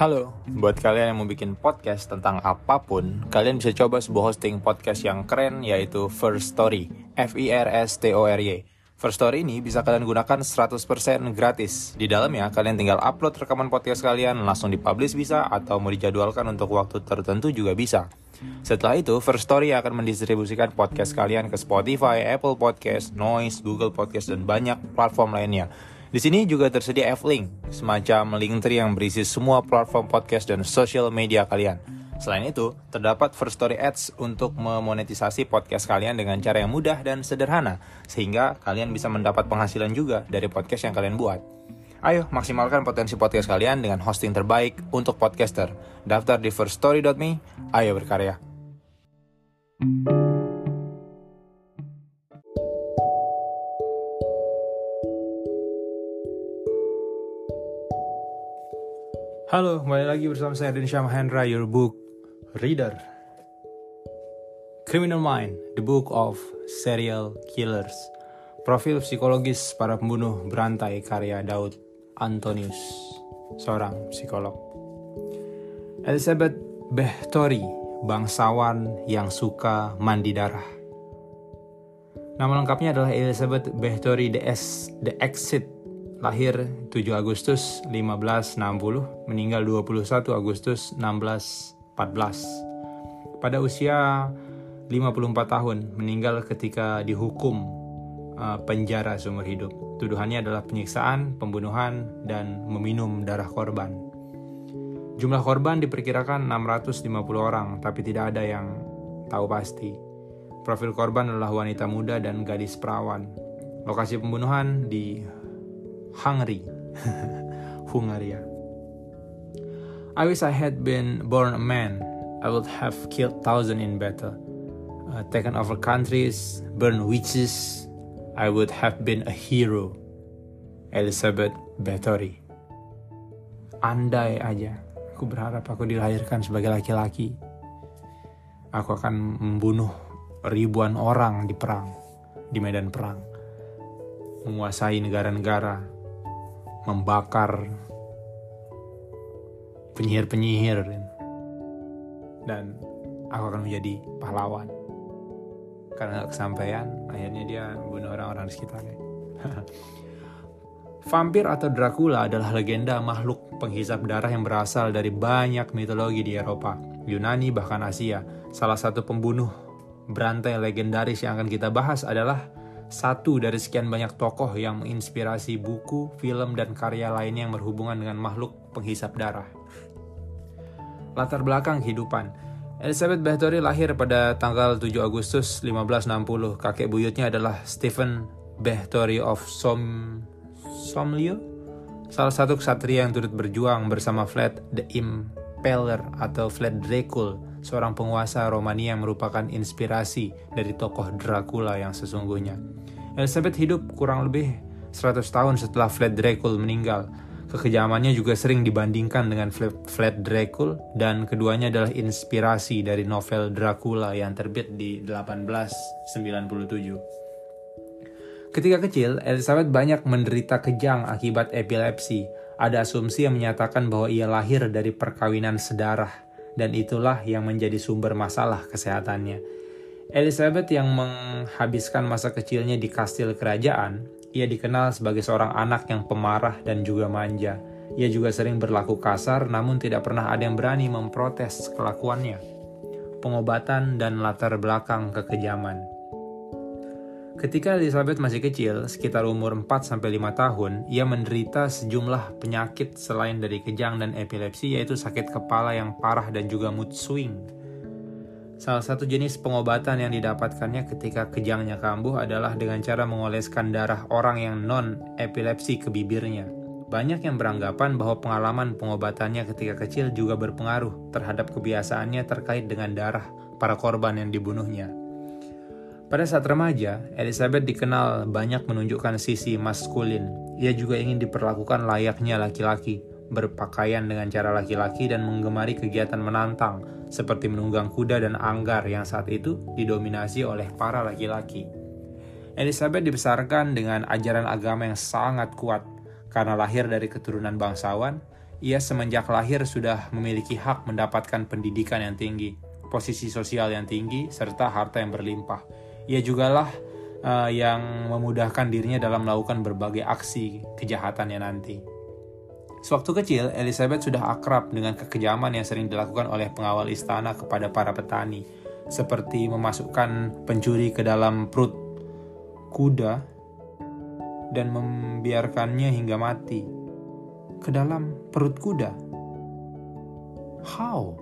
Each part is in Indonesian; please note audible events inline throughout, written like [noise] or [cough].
Halo, buat kalian yang mau bikin podcast tentang apa pun, kalian bisa coba sebuah hosting podcast yang keren yaitu First Story, F I R S T O R Y. First Story ini bisa kalian gunakan 100% gratis. Di dalamnya kalian tinggal upload rekaman podcast kalian, langsung dipublish bisa atau mau dijadwalkan untuk waktu tertentu juga bisa. Setelah itu, First Story akan mendistribusikan podcast kalian ke Spotify, Apple Podcast, Noise, Google Podcast, dan banyak platform lainnya. Di sini juga tersedia F-Link, semacam link tree yang berisi semua platform podcast dan social media kalian. Selain itu, terdapat First Story Ads untuk memonetisasi podcast kalian dengan cara yang mudah dan sederhana, sehingga kalian bisa mendapat penghasilan juga dari podcast yang kalian buat. Ayo, maksimalkan potensi podcast kalian dengan hosting terbaik untuk podcaster. Daftar di firststory.me, ayo berkarya. Halo, kembali lagi bersama saya Dinsya Mahendra, your book reader. Criminal Mind, the book of serial killers. Profil psikologis para pembunuh berantai karya Daud Antonius, seorang psikolog. Elizabeth Behtori, bangsawan yang suka mandi darah. Nama lengkapnya adalah Elizabeth Behtori The, S, The Exit lahir 7 Agustus 1560, meninggal 21 Agustus 1614. Pada usia 54 tahun, meninggal ketika dihukum uh, penjara seumur hidup. Tuduhannya adalah penyiksaan, pembunuhan, dan meminum darah korban. Jumlah korban diperkirakan 650 orang, tapi tidak ada yang tahu pasti. Profil korban adalah wanita muda dan gadis perawan. Lokasi pembunuhan di Hungary. [laughs] Hungaria. I wish I had been born a man. I would have killed thousands in battle, uh, taken over countries, burned witches. I would have been a hero. Elizabeth Bathory. Andai aja, aku berharap aku dilahirkan sebagai laki-laki. Aku akan membunuh ribuan orang di perang, di medan perang. Menguasai negara-negara, membakar penyihir-penyihir dan aku akan menjadi pahlawan. Karena kesampaian akhirnya dia membunuh orang-orang di sekitarnya. [laughs] Vampir atau Dracula adalah legenda makhluk penghisap darah yang berasal dari banyak mitologi di Eropa, Yunani, bahkan Asia. Salah satu pembunuh berantai legendaris yang akan kita bahas adalah satu dari sekian banyak tokoh yang menginspirasi buku, film, dan karya lainnya yang berhubungan dengan makhluk penghisap darah. Latar belakang kehidupan Elizabeth Bathory lahir pada tanggal 7 Agustus 1560. Kakek buyutnya adalah Stephen Bathory of Som Somlio, salah satu ksatria yang turut berjuang bersama Vlad the Impaler atau Vlad Dracul, seorang penguasa Romania yang merupakan inspirasi dari tokoh Dracula yang sesungguhnya. Elizabeth hidup kurang lebih 100 tahun setelah Vlad Dracul meninggal. Kekejamannya juga sering dibandingkan dengan Vlad Dracul dan keduanya adalah inspirasi dari novel Dracula yang terbit di 1897. Ketika kecil, Elizabeth banyak menderita kejang akibat epilepsi. Ada asumsi yang menyatakan bahwa ia lahir dari perkawinan sedarah, dan itulah yang menjadi sumber masalah kesehatannya. Elizabeth yang menghabiskan masa kecilnya di kastil kerajaan, ia dikenal sebagai seorang anak yang pemarah dan juga manja. Ia juga sering berlaku kasar namun tidak pernah ada yang berani memprotes kelakuannya. Pengobatan dan latar belakang kekejaman. Ketika Elizabeth masih kecil, sekitar umur 4-5 tahun, ia menderita sejumlah penyakit selain dari kejang dan epilepsi yaitu sakit kepala yang parah dan juga mood swing Salah satu jenis pengobatan yang didapatkannya ketika kejangnya kambuh adalah dengan cara mengoleskan darah orang yang non-epilepsi ke bibirnya. Banyak yang beranggapan bahwa pengalaman pengobatannya ketika kecil juga berpengaruh terhadap kebiasaannya terkait dengan darah para korban yang dibunuhnya. Pada saat remaja, Elizabeth dikenal banyak menunjukkan sisi maskulin. Ia juga ingin diperlakukan layaknya laki-laki, berpakaian dengan cara laki-laki dan menggemari kegiatan menantang seperti menunggang kuda dan anggar yang saat itu didominasi oleh para laki-laki. Elizabeth dibesarkan dengan ajaran agama yang sangat kuat karena lahir dari keturunan bangsawan. ia semenjak lahir sudah memiliki hak mendapatkan pendidikan yang tinggi, posisi sosial yang tinggi, serta harta yang berlimpah. Ia jugalah uh, yang memudahkan dirinya dalam melakukan berbagai aksi kejahatannya nanti. Sewaktu kecil, Elizabeth sudah akrab dengan kekejaman yang sering dilakukan oleh pengawal istana kepada para petani, seperti memasukkan pencuri ke dalam perut kuda dan membiarkannya hingga mati ke dalam perut kuda. How?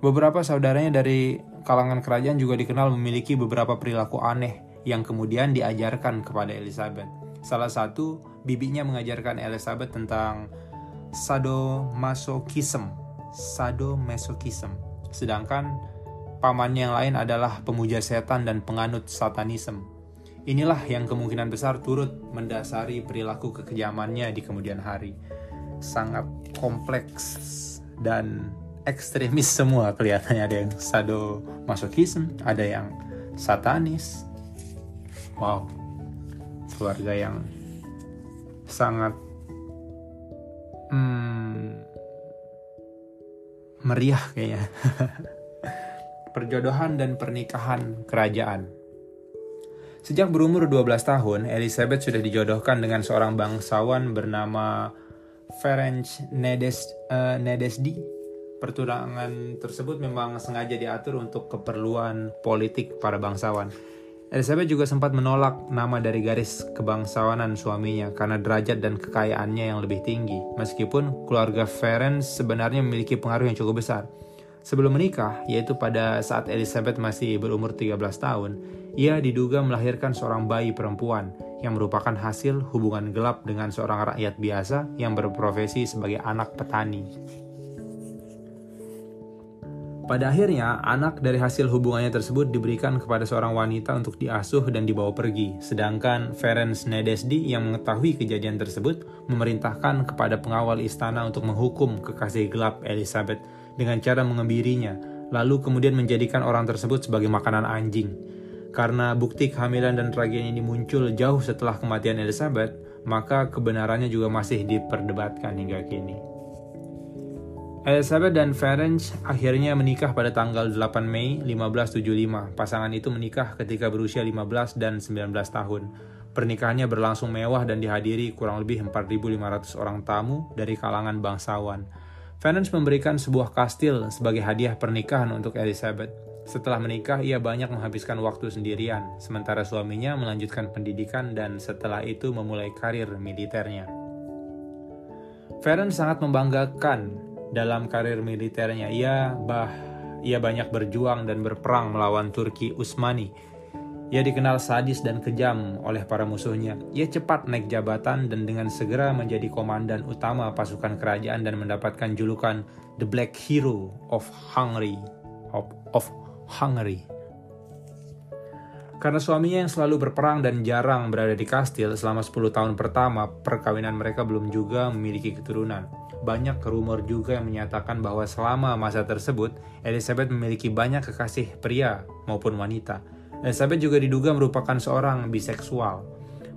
Beberapa saudaranya dari kalangan kerajaan juga dikenal memiliki beberapa perilaku aneh yang kemudian diajarkan kepada Elizabeth. Salah satu, bibinya mengajarkan Elizabeth tentang sadomasochism. Sadomasochism. Sedangkan pamannya yang lain adalah pemuja setan dan penganut satanisme. Inilah yang kemungkinan besar turut mendasari perilaku kekejamannya di kemudian hari. Sangat kompleks dan ekstremis semua kelihatannya ada yang sadomasochism, ada yang satanis. Wow, keluarga yang sangat hmm, meriah kayaknya. [laughs] Perjodohan dan pernikahan kerajaan. Sejak berumur 12 tahun, Elizabeth sudah dijodohkan dengan seorang bangsawan bernama Ferenc Nedes, uh, Nedesdi. Pertunangan tersebut memang sengaja diatur untuk keperluan politik para bangsawan. Elizabeth juga sempat menolak nama dari garis kebangsawanan suaminya karena derajat dan kekayaannya yang lebih tinggi, meskipun keluarga Ferenc sebenarnya memiliki pengaruh yang cukup besar. Sebelum menikah, yaitu pada saat Elizabeth masih berumur 13 tahun, ia diduga melahirkan seorang bayi perempuan yang merupakan hasil hubungan gelap dengan seorang rakyat biasa yang berprofesi sebagai anak petani. Pada akhirnya, anak dari hasil hubungannya tersebut diberikan kepada seorang wanita untuk diasuh dan dibawa pergi, sedangkan Ferenc Nedesdi yang mengetahui kejadian tersebut memerintahkan kepada pengawal istana untuk menghukum kekasih gelap Elizabeth dengan cara mengebirinya, lalu kemudian menjadikan orang tersebut sebagai makanan anjing. Karena bukti kehamilan dan tragedi ini muncul jauh setelah kematian Elizabeth, maka kebenarannya juga masih diperdebatkan hingga kini. Elizabeth dan Ferenc akhirnya menikah pada tanggal 8 Mei 1575. Pasangan itu menikah ketika berusia 15 dan 19 tahun. Pernikahannya berlangsung mewah dan dihadiri kurang lebih 4.500 orang tamu dari kalangan bangsawan. Ferenc memberikan sebuah kastil sebagai hadiah pernikahan untuk Elizabeth. Setelah menikah, ia banyak menghabiskan waktu sendirian, sementara suaminya melanjutkan pendidikan dan setelah itu memulai karir militernya. Feren sangat membanggakan dalam karir militernya. Ia bah ia banyak berjuang dan berperang melawan Turki Utsmani. Ia dikenal sadis dan kejam oleh para musuhnya. Ia cepat naik jabatan dan dengan segera menjadi komandan utama pasukan kerajaan dan mendapatkan julukan The Black Hero of Hungary of, of Hungary. Karena suaminya yang selalu berperang dan jarang berada di kastil selama 10 tahun pertama, perkawinan mereka belum juga memiliki keturunan. Banyak rumor juga yang menyatakan bahwa selama masa tersebut, Elizabeth memiliki banyak kekasih pria maupun wanita. Elizabeth juga diduga merupakan seorang biseksual.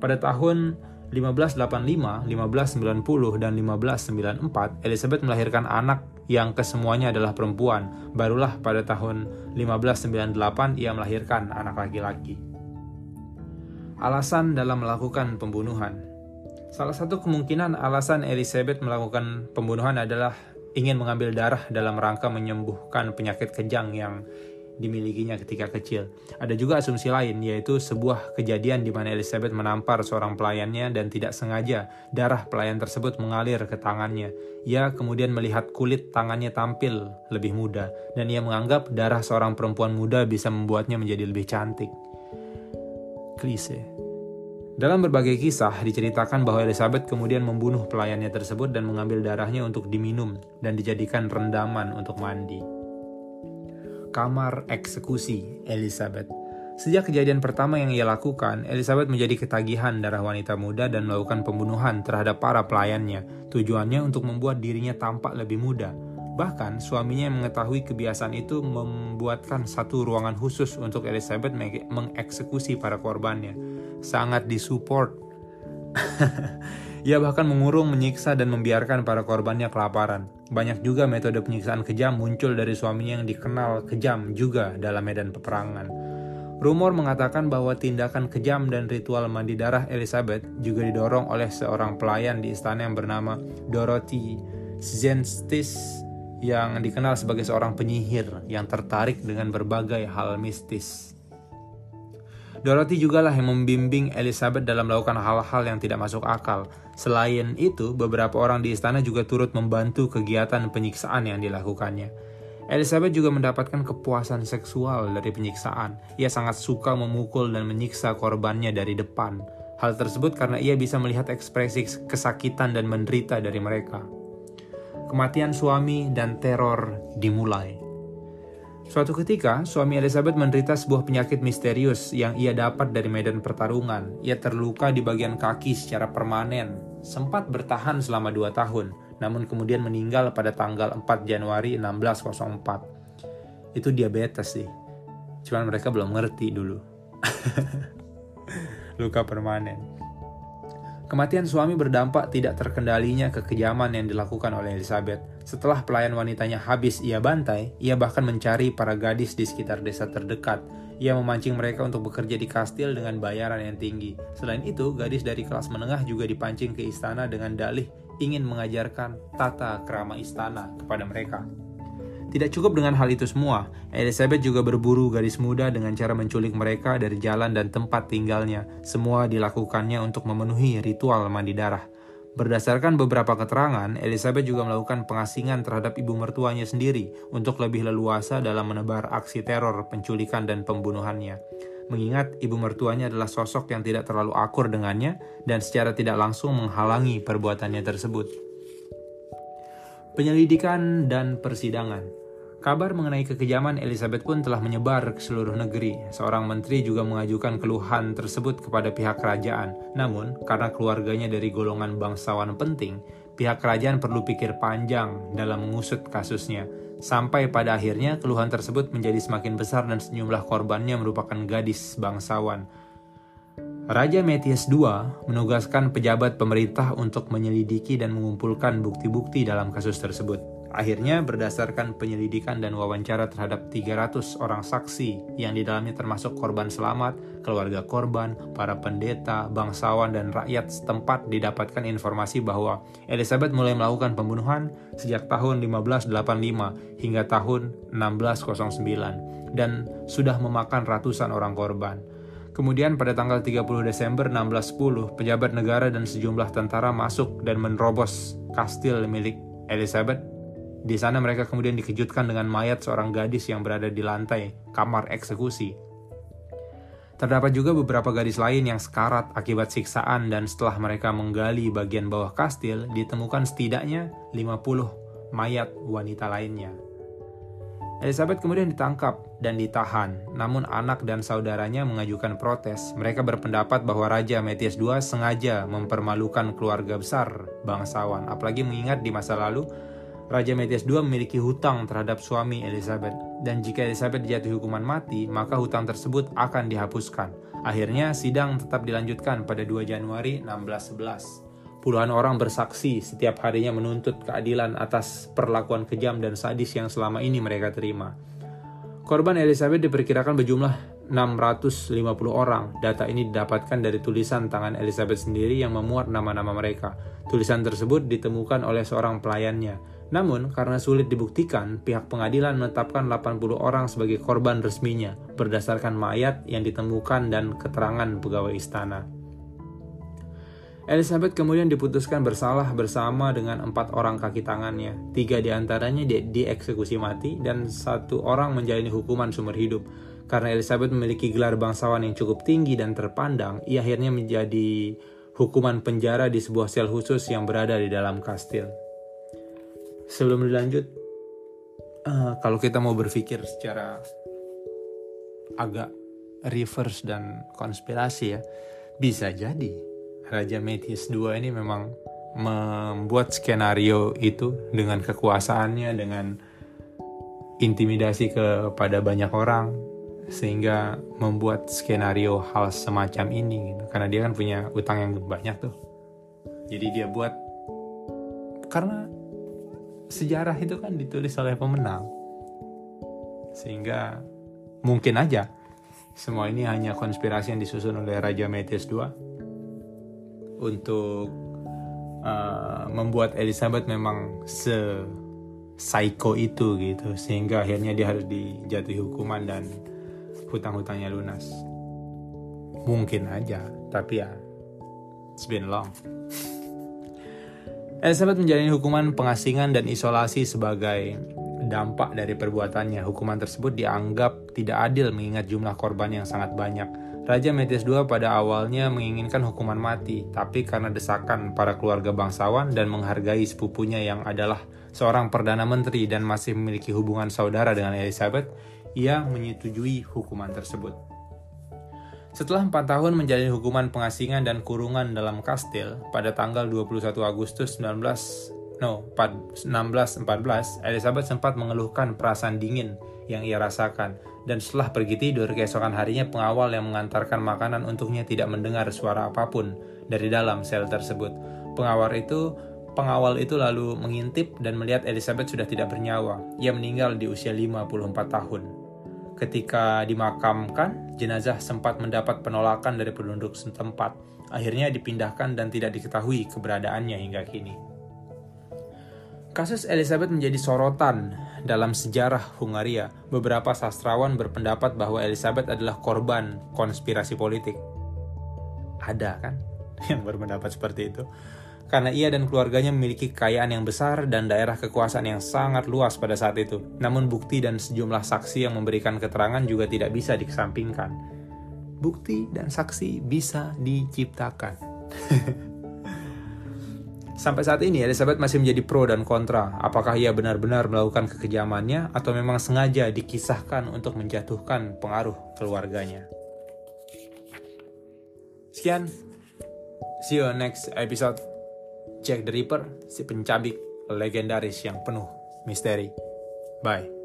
Pada tahun 1585, 1590, dan 1594, Elizabeth melahirkan anak yang kesemuanya adalah perempuan. Barulah pada tahun 1598 ia melahirkan anak laki-laki. Alasan dalam melakukan pembunuhan Salah satu kemungkinan alasan Elizabeth melakukan pembunuhan adalah ingin mengambil darah dalam rangka menyembuhkan penyakit kejang yang dimilikinya ketika kecil. Ada juga asumsi lain, yaitu sebuah kejadian di mana Elizabeth menampar seorang pelayannya dan tidak sengaja darah pelayan tersebut mengalir ke tangannya. Ia kemudian melihat kulit tangannya tampil lebih muda, dan ia menganggap darah seorang perempuan muda bisa membuatnya menjadi lebih cantik. Klise. Dalam berbagai kisah diceritakan bahwa Elizabeth kemudian membunuh pelayannya tersebut dan mengambil darahnya untuk diminum dan dijadikan rendaman untuk mandi kamar eksekusi Elizabeth. Sejak kejadian pertama yang ia lakukan, Elizabeth menjadi ketagihan darah wanita muda dan melakukan pembunuhan terhadap para pelayannya. Tujuannya untuk membuat dirinya tampak lebih muda. Bahkan suaminya yang mengetahui kebiasaan itu membuatkan satu ruangan khusus untuk Elizabeth mengeksekusi para korbannya. Sangat disupport. [laughs] Ia bahkan mengurung, menyiksa, dan membiarkan para korbannya kelaparan. Banyak juga metode penyiksaan kejam muncul dari suaminya yang dikenal kejam juga dalam medan peperangan. Rumor mengatakan bahwa tindakan kejam dan ritual mandi darah Elizabeth juga didorong oleh seorang pelayan di istana yang bernama Dorothy Zenstis yang dikenal sebagai seorang penyihir yang tertarik dengan berbagai hal mistis. Dorothy juga lah yang membimbing Elizabeth dalam melakukan hal-hal yang tidak masuk akal. Selain itu, beberapa orang di istana juga turut membantu kegiatan penyiksaan yang dilakukannya. Elizabeth juga mendapatkan kepuasan seksual dari penyiksaan. Ia sangat suka memukul dan menyiksa korbannya dari depan. Hal tersebut karena ia bisa melihat ekspresi kesakitan dan menderita dari mereka. Kematian suami dan teror dimulai. Suatu ketika, suami Elizabeth menderita sebuah penyakit misterius yang ia dapat dari medan pertarungan. Ia terluka di bagian kaki secara permanen, sempat bertahan selama dua tahun, namun kemudian meninggal pada tanggal 4 Januari 1604. Itu diabetes sih. Cuman mereka belum ngerti dulu. [laughs] Luka permanen. Kematian suami berdampak tidak terkendalinya kekejaman yang dilakukan oleh Elizabeth. Setelah pelayan wanitanya habis ia bantai, ia bahkan mencari para gadis di sekitar desa terdekat. Ia memancing mereka untuk bekerja di kastil dengan bayaran yang tinggi. Selain itu, gadis dari kelas menengah juga dipancing ke istana dengan dalih ingin mengajarkan tata kerama istana kepada mereka. Tidak cukup dengan hal itu semua, Elizabeth juga berburu gadis muda dengan cara menculik mereka dari jalan dan tempat tinggalnya. Semua dilakukannya untuk memenuhi ritual mandi darah. Berdasarkan beberapa keterangan, Elizabeth juga melakukan pengasingan terhadap ibu mertuanya sendiri untuk lebih leluasa dalam menebar aksi teror, penculikan, dan pembunuhannya. Mengingat ibu mertuanya adalah sosok yang tidak terlalu akur dengannya dan secara tidak langsung menghalangi perbuatannya tersebut. Penyelidikan dan persidangan Kabar mengenai kekejaman Elizabeth pun telah menyebar ke seluruh negeri. Seorang menteri juga mengajukan keluhan tersebut kepada pihak kerajaan. Namun, karena keluarganya dari golongan bangsawan penting, pihak kerajaan perlu pikir panjang dalam mengusut kasusnya. Sampai pada akhirnya keluhan tersebut menjadi semakin besar dan sejumlah korbannya merupakan gadis bangsawan. Raja Metius II menugaskan pejabat pemerintah untuk menyelidiki dan mengumpulkan bukti-bukti dalam kasus tersebut. Akhirnya berdasarkan penyelidikan dan wawancara terhadap 300 orang saksi yang di dalamnya termasuk korban selamat, keluarga korban, para pendeta, bangsawan dan rakyat setempat didapatkan informasi bahwa Elizabeth mulai melakukan pembunuhan sejak tahun 1585 hingga tahun 1609 dan sudah memakan ratusan orang korban. Kemudian pada tanggal 30 Desember 1610, pejabat negara dan sejumlah tentara masuk dan menerobos kastil milik Elizabeth di sana mereka kemudian dikejutkan dengan mayat seorang gadis yang berada di lantai kamar eksekusi. Terdapat juga beberapa gadis lain yang sekarat akibat siksaan dan setelah mereka menggali bagian bawah kastil ditemukan setidaknya 50 mayat wanita lainnya. Elizabeth kemudian ditangkap dan ditahan, namun anak dan saudaranya mengajukan protes. Mereka berpendapat bahwa Raja Metius II sengaja mempermalukan keluarga besar bangsawan, apalagi mengingat di masa lalu Raja Metius II memiliki hutang terhadap suami Elizabeth, dan jika Elizabeth dijatuhi hukuman mati, maka hutang tersebut akan dihapuskan. Akhirnya, sidang tetap dilanjutkan pada 2 Januari 1611. Puluhan orang bersaksi setiap harinya menuntut keadilan atas perlakuan kejam dan sadis yang selama ini mereka terima. Korban Elizabeth diperkirakan berjumlah 650 orang. Data ini didapatkan dari tulisan tangan Elizabeth sendiri yang memuat nama-nama mereka. Tulisan tersebut ditemukan oleh seorang pelayannya. Namun, karena sulit dibuktikan, pihak pengadilan menetapkan 80 orang sebagai korban resminya berdasarkan mayat yang ditemukan dan keterangan pegawai istana. Elizabeth kemudian diputuskan bersalah bersama dengan empat orang kaki tangannya. Tiga di antaranya di dieksekusi mati dan satu orang menjalani hukuman sumber hidup. Karena Elizabeth memiliki gelar bangsawan yang cukup tinggi dan terpandang, ia akhirnya menjadi hukuman penjara di sebuah sel khusus yang berada di dalam kastil sebelum dilanjut uh, kalau kita mau berpikir secara agak reverse dan konspirasi ya bisa jadi Raja Metis II ini memang membuat skenario itu dengan kekuasaannya dengan intimidasi kepada banyak orang sehingga membuat skenario hal semacam ini gitu. karena dia kan punya utang yang banyak tuh Jadi dia buat karena sejarah itu kan ditulis oleh pemenang. Sehingga mungkin aja semua ini hanya konspirasi yang disusun oleh Raja Metis II untuk uh, membuat Elizabeth memang se psycho itu gitu. Sehingga akhirnya dia harus dijatuhi hukuman dan hutang-hutangnya lunas. Mungkin aja tapi ya it's been long Elizabeth menjalani hukuman pengasingan dan isolasi sebagai dampak dari perbuatannya. Hukuman tersebut dianggap tidak adil mengingat jumlah korban yang sangat banyak. Raja Metis II pada awalnya menginginkan hukuman mati, tapi karena desakan para keluarga bangsawan dan menghargai sepupunya yang adalah seorang perdana menteri dan masih memiliki hubungan saudara dengan Elizabeth, ia menyetujui hukuman tersebut. Setelah empat tahun menjalani hukuman pengasingan dan kurungan dalam kastil, pada tanggal 21 Agustus 19 no, 1614, Elizabeth sempat mengeluhkan perasaan dingin yang ia rasakan dan setelah pergi tidur keesokan harinya pengawal yang mengantarkan makanan untuknya tidak mendengar suara apa pun dari dalam sel tersebut. Pengawal itu Pengawal itu lalu mengintip dan melihat Elizabeth sudah tidak bernyawa. Ia meninggal di usia 54 tahun. Ketika dimakamkan, jenazah sempat mendapat penolakan dari penduduk setempat. Akhirnya dipindahkan dan tidak diketahui keberadaannya hingga kini. Kasus Elizabeth menjadi sorotan dalam sejarah Hungaria. Beberapa sastrawan berpendapat bahwa Elizabeth adalah korban konspirasi politik. Ada kan [laughs] yang berpendapat seperti itu? Karena ia dan keluarganya memiliki kekayaan yang besar dan daerah kekuasaan yang sangat luas pada saat itu. Namun bukti dan sejumlah saksi yang memberikan keterangan juga tidak bisa dikesampingkan. Bukti dan saksi bisa diciptakan. [laughs] Sampai saat ini Elizabeth masih menjadi pro dan kontra. Apakah ia benar-benar melakukan kekejamannya atau memang sengaja dikisahkan untuk menjatuhkan pengaruh keluarganya? Sekian. See you next episode. Jack the Ripper, si pencabik legendaris yang penuh misteri. Bye.